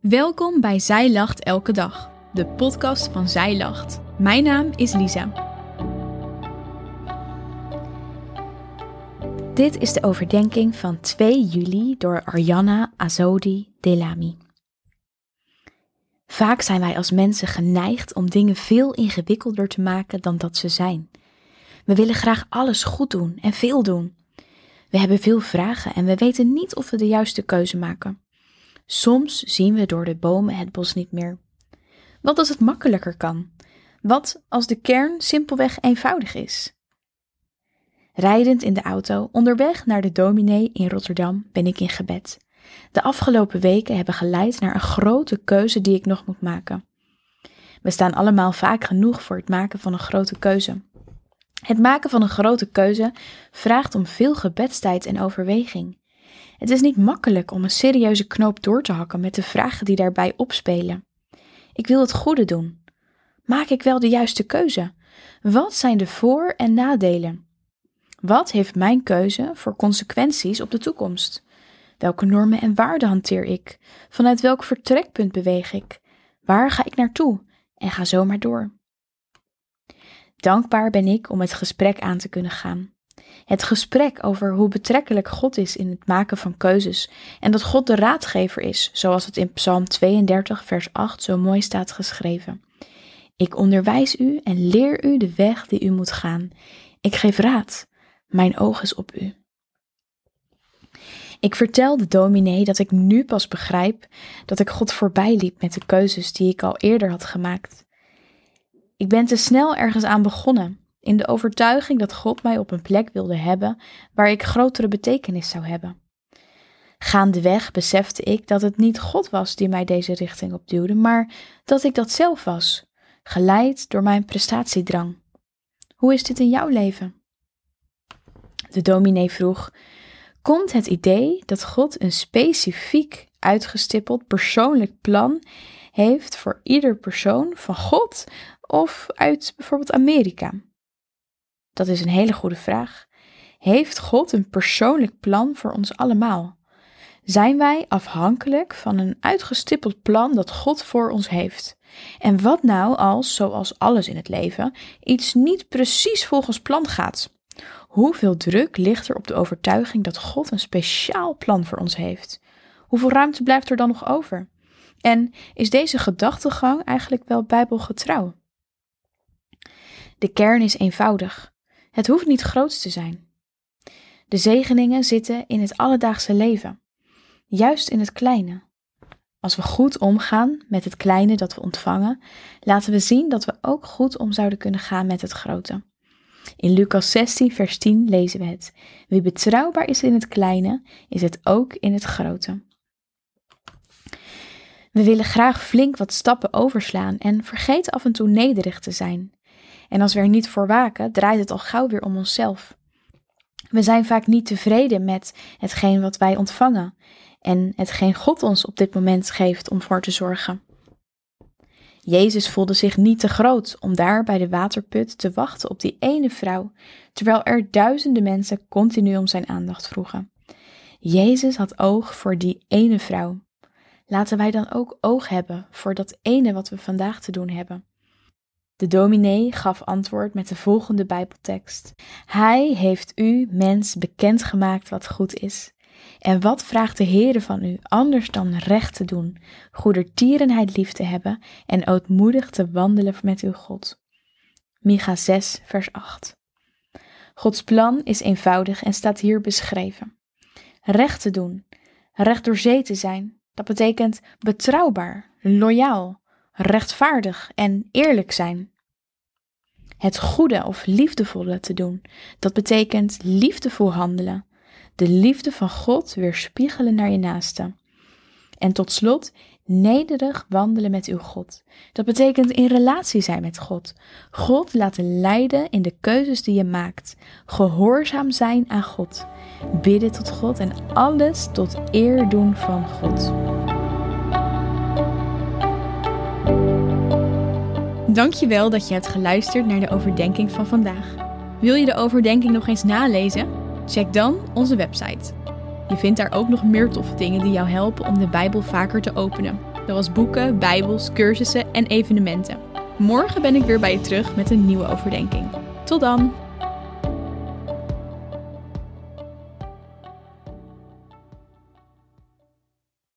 Welkom bij Zij Lacht Elke Dag, de podcast van Zij Lacht. Mijn naam is Lisa. Dit is de overdenking van 2 juli door Arianna Azodi Delami. Vaak zijn wij als mensen geneigd om dingen veel ingewikkelder te maken dan dat ze zijn. We willen graag alles goed doen en veel doen. We hebben veel vragen en we weten niet of we de juiste keuze maken. Soms zien we door de bomen het bos niet meer. Wat als het makkelijker kan? Wat als de kern simpelweg eenvoudig is? Rijdend in de auto onderweg naar de dominee in Rotterdam ben ik in gebed. De afgelopen weken hebben geleid naar een grote keuze die ik nog moet maken. We staan allemaal vaak genoeg voor het maken van een grote keuze. Het maken van een grote keuze vraagt om veel gebedstijd en overweging. Het is niet makkelijk om een serieuze knoop door te hakken met de vragen die daarbij opspelen. Ik wil het goede doen. Maak ik wel de juiste keuze? Wat zijn de voor- en nadelen? Wat heeft mijn keuze voor consequenties op de toekomst? Welke normen en waarden hanteer ik? Vanuit welk vertrekpunt beweeg ik? Waar ga ik naartoe? En ga zo maar door. Dankbaar ben ik om het gesprek aan te kunnen gaan. Het gesprek over hoe betrekkelijk God is in het maken van keuzes en dat God de raadgever is, zoals het in Psalm 32, vers 8 zo mooi staat geschreven. Ik onderwijs u en leer u de weg die u moet gaan. Ik geef raad. Mijn oog is op u. Ik vertel de dominee dat ik nu pas begrijp dat ik God voorbij liep met de keuzes die ik al eerder had gemaakt. Ik ben te snel ergens aan begonnen, in de overtuiging dat God mij op een plek wilde hebben waar ik grotere betekenis zou hebben. Gaandeweg besefte ik dat het niet God was die mij deze richting opduwde, maar dat ik dat zelf was, geleid door mijn prestatiedrang. Hoe is dit in jouw leven? De dominee vroeg: Komt het idee dat God een specifiek uitgestippeld persoonlijk plan heeft voor ieder persoon van God of uit bijvoorbeeld Amerika? Dat is een hele goede vraag. Heeft God een persoonlijk plan voor ons allemaal? Zijn wij afhankelijk van een uitgestippeld plan dat God voor ons heeft? En wat nou als, zoals alles in het leven, iets niet precies volgens plan gaat? Hoeveel druk ligt er op de overtuiging dat God een speciaal plan voor ons heeft? Hoeveel ruimte blijft er dan nog over? En is deze gedachtegang eigenlijk wel bijbelgetrouw? De kern is eenvoudig. Het hoeft niet groots te zijn. De zegeningen zitten in het alledaagse leven, juist in het kleine. Als we goed omgaan met het kleine dat we ontvangen, laten we zien dat we ook goed om zouden kunnen gaan met het grote. In Lucas 16, vers 10 lezen we het: Wie betrouwbaar is in het kleine, is het ook in het grote. We willen graag flink wat stappen overslaan en vergeten af en toe nederig te zijn. En als we er niet voor waken, draait het al gauw weer om onszelf. We zijn vaak niet tevreden met hetgeen wat wij ontvangen en hetgeen God ons op dit moment geeft om voor te zorgen. Jezus voelde zich niet te groot om daar bij de waterput te wachten op die ene vrouw, terwijl er duizenden mensen continu om zijn aandacht vroegen. Jezus had oog voor die ene vrouw. Laten wij dan ook oog hebben voor dat ene wat we vandaag te doen hebben. De dominee gaf antwoord met de volgende Bijbeltekst: Hij heeft u, mens, bekendgemaakt wat goed is. En wat vraagt de Heere van u anders dan recht te doen, goedertierenheid lief te hebben en ootmoedig te wandelen met uw God? Micha 6, vers 8. Gods plan is eenvoudig en staat hier beschreven. Recht te doen, recht door zee te zijn, dat betekent betrouwbaar, loyaal, rechtvaardig en eerlijk zijn. Het goede of liefdevolle te doen, dat betekent liefdevol handelen, de liefde van God weerspiegelen naar je naaste. En tot slot, nederig wandelen met uw God. Dat betekent in relatie zijn met God. God laten leiden in de keuzes die je maakt. Gehoorzaam zijn aan God. Bidden tot God en alles tot eer doen van God. Dankjewel dat je hebt geluisterd naar de overdenking van vandaag. Wil je de overdenking nog eens nalezen? Check dan onze website. Je vindt daar ook nog meer toffe dingen die jou helpen om de Bijbel vaker te openen. zoals boeken, bijbels, cursussen en evenementen. Morgen ben ik weer bij je terug met een nieuwe overdenking. Tot dan!